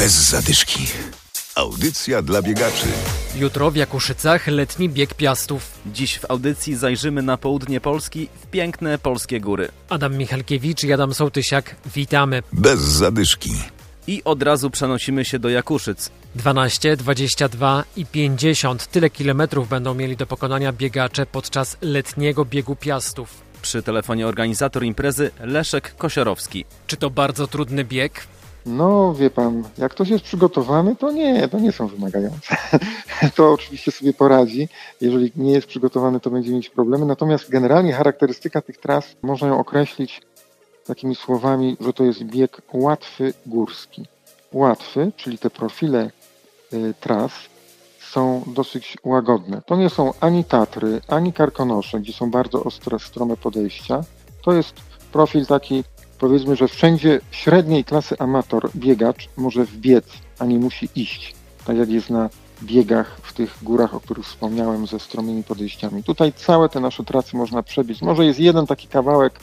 Bez zadyszki. Audycja dla biegaczy. Jutro w Jakuszycach letni bieg Piastów. Dziś w audycji zajrzymy na południe Polski w piękne polskie góry. Adam Michalkiewicz i Adam Sołtysiak, witamy. Bez zadyszki. I od razu przenosimy się do Jakuszyc. 12, 22 i 50. Tyle kilometrów będą mieli do pokonania biegacze podczas letniego biegu Piastów. Przy telefonie organizator imprezy Leszek Kosiorowski. Czy to bardzo trudny bieg? No, wie pan, jak ktoś jest przygotowany, to nie, to nie są wymagające. to oczywiście sobie poradzi. Jeżeli nie jest przygotowany, to będzie mieć problemy. Natomiast generalnie charakterystyka tych tras można ją określić takimi słowami, że to jest bieg łatwy górski. Łatwy, czyli te profile y, tras są dosyć łagodne. To nie są ani Tatry, ani Karkonosze, gdzie są bardzo ostre, strome podejścia. To jest profil taki powiedzmy, że wszędzie średniej klasy amator biegacz może wbiec, a nie musi iść, tak jak jest na biegach w tych górach, o których wspomniałem, ze stromymi podejściami. Tutaj całe te nasze trasy można przebić. Może jest jeden taki kawałek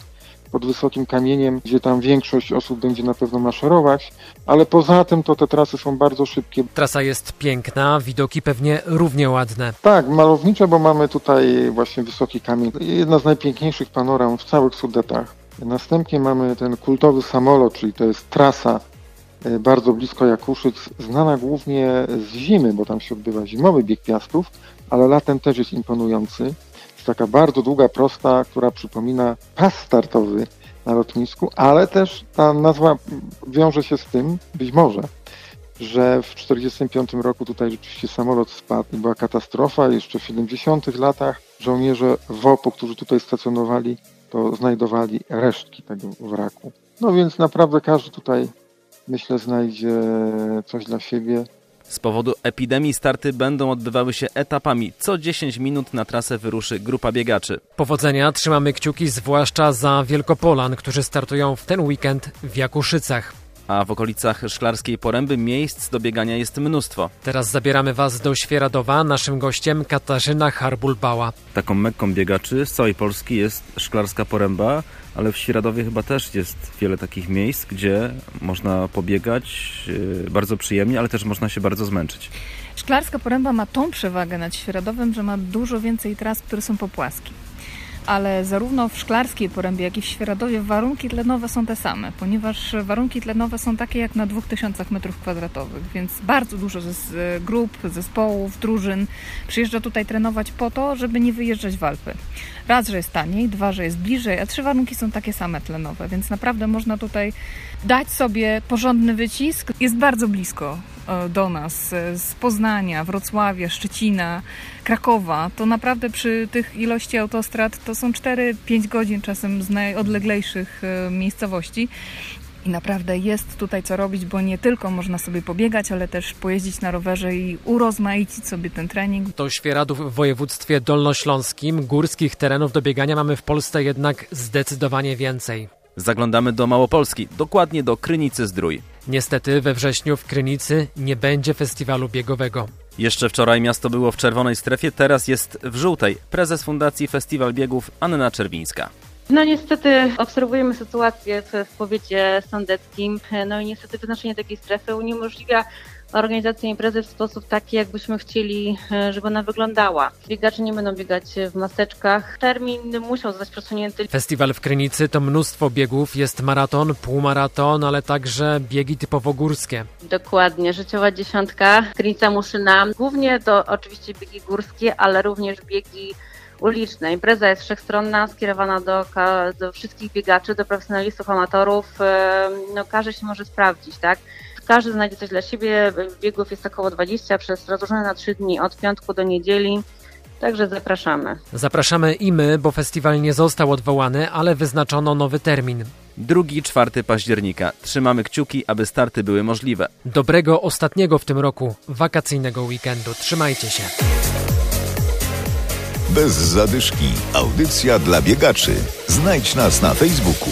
pod wysokim kamieniem, gdzie tam większość osób będzie na pewno maszerować, ale poza tym to te trasy są bardzo szybkie. Trasa jest piękna, widoki pewnie równie ładne. Tak, malownicze, bo mamy tutaj właśnie wysoki kamień. Jedna z najpiękniejszych panoram w całych Sudetach. Następnie mamy ten kultowy samolot, czyli to jest trasa e, bardzo blisko Jakuszyc, znana głównie z zimy, bo tam się odbywa zimowy bieg piastów, ale latem też jest imponujący. Jest taka bardzo długa, prosta, która przypomina pas startowy na lotnisku, ale też ta nazwa wiąże się z tym, być może, że w 1945 roku tutaj rzeczywiście samolot spadł i była katastrofa. Jeszcze w 70 latach żołnierze WOP-u, którzy tutaj stacjonowali, to znajdowali resztki tego wraku. No więc naprawdę każdy tutaj, myślę, znajdzie coś dla siebie. Z powodu epidemii starty będą odbywały się etapami. Co 10 minut na trasę wyruszy grupa biegaczy. Powodzenia, trzymamy kciuki zwłaszcza za Wielkopolan, którzy startują w ten weekend w Jakuszycach a w okolicach Szklarskiej Poręby miejsc do biegania jest mnóstwo. Teraz zabieramy Was do Świeradowa. Naszym gościem Katarzyna Harbul-Bała. Taką mekką biegaczy z całej Polski jest Szklarska Poręba, ale w Świeradowie chyba też jest wiele takich miejsc, gdzie można pobiegać yy, bardzo przyjemnie, ale też można się bardzo zmęczyć. Szklarska Poręba ma tą przewagę nad Świeradowem, że ma dużo więcej tras, które są popłaskie ale zarówno w Szklarskiej Porębie, jak i w Świeradowie warunki tlenowe są te same, ponieważ warunki tlenowe są takie jak na 2000 m2, więc bardzo dużo z grup, zespołów, drużyn przyjeżdża tutaj trenować po to, żeby nie wyjeżdżać w Alpy. Raz, że jest taniej, dwa, że jest bliżej, a trzy warunki są takie same tlenowe, więc naprawdę można tutaj dać sobie porządny wycisk. Jest bardzo blisko e, do nas e, z Poznania, Wrocławia, Szczecina, Krakowa. To naprawdę przy tych ilości autostrad to są 4-5 godzin czasem z najodleglejszych e, miejscowości. I naprawdę jest tutaj co robić, bo nie tylko można sobie pobiegać, ale też pojeździć na rowerze i urozmaicić sobie ten trening. To Świeradów w województwie dolnośląskim. Górskich terenów do biegania mamy w Polsce jednak zdecydowanie więcej. Zaglądamy do Małopolski, dokładnie do Krynicy Zdrój. Niestety we wrześniu w Krynicy nie będzie festiwalu biegowego. Jeszcze wczoraj miasto było w czerwonej strefie, teraz jest w żółtej. Prezes Fundacji Festiwal Biegów Anna Czerwińska. No niestety obserwujemy sytuację w, w powiecie sądeckim, no i niestety wyznaczenie takiej strefy uniemożliwia organizację imprezy w sposób taki, jakbyśmy chcieli, e, żeby ona wyglądała. Biegacze nie będą biegać w maseczkach. Termin musiał zostać przesunięty. Festiwal w Krynicy to mnóstwo biegów. Jest maraton, półmaraton, ale także biegi typowo górskie. Dokładnie. Życiowa dziesiątka, Krynica Muszyna. Głównie to oczywiście biegi górskie, ale również biegi uliczne. Impreza jest wszechstronna, skierowana do, do wszystkich biegaczy, do profesjonalistów, amatorów. E, no, każdy się może sprawdzić, tak? Każdy znajdzie coś dla siebie. Biegów jest około 20 przez rozłożone na 3 dni od piątku do niedzieli. Także zapraszamy. Zapraszamy i my, bo festiwal nie został odwołany, ale wyznaczono nowy termin. 2-4 października. Trzymamy kciuki, aby starty były możliwe. Dobrego ostatniego w tym roku wakacyjnego weekendu. Trzymajcie się. Bez zadyszki. Audycja dla biegaczy. Znajdź nas na Facebooku.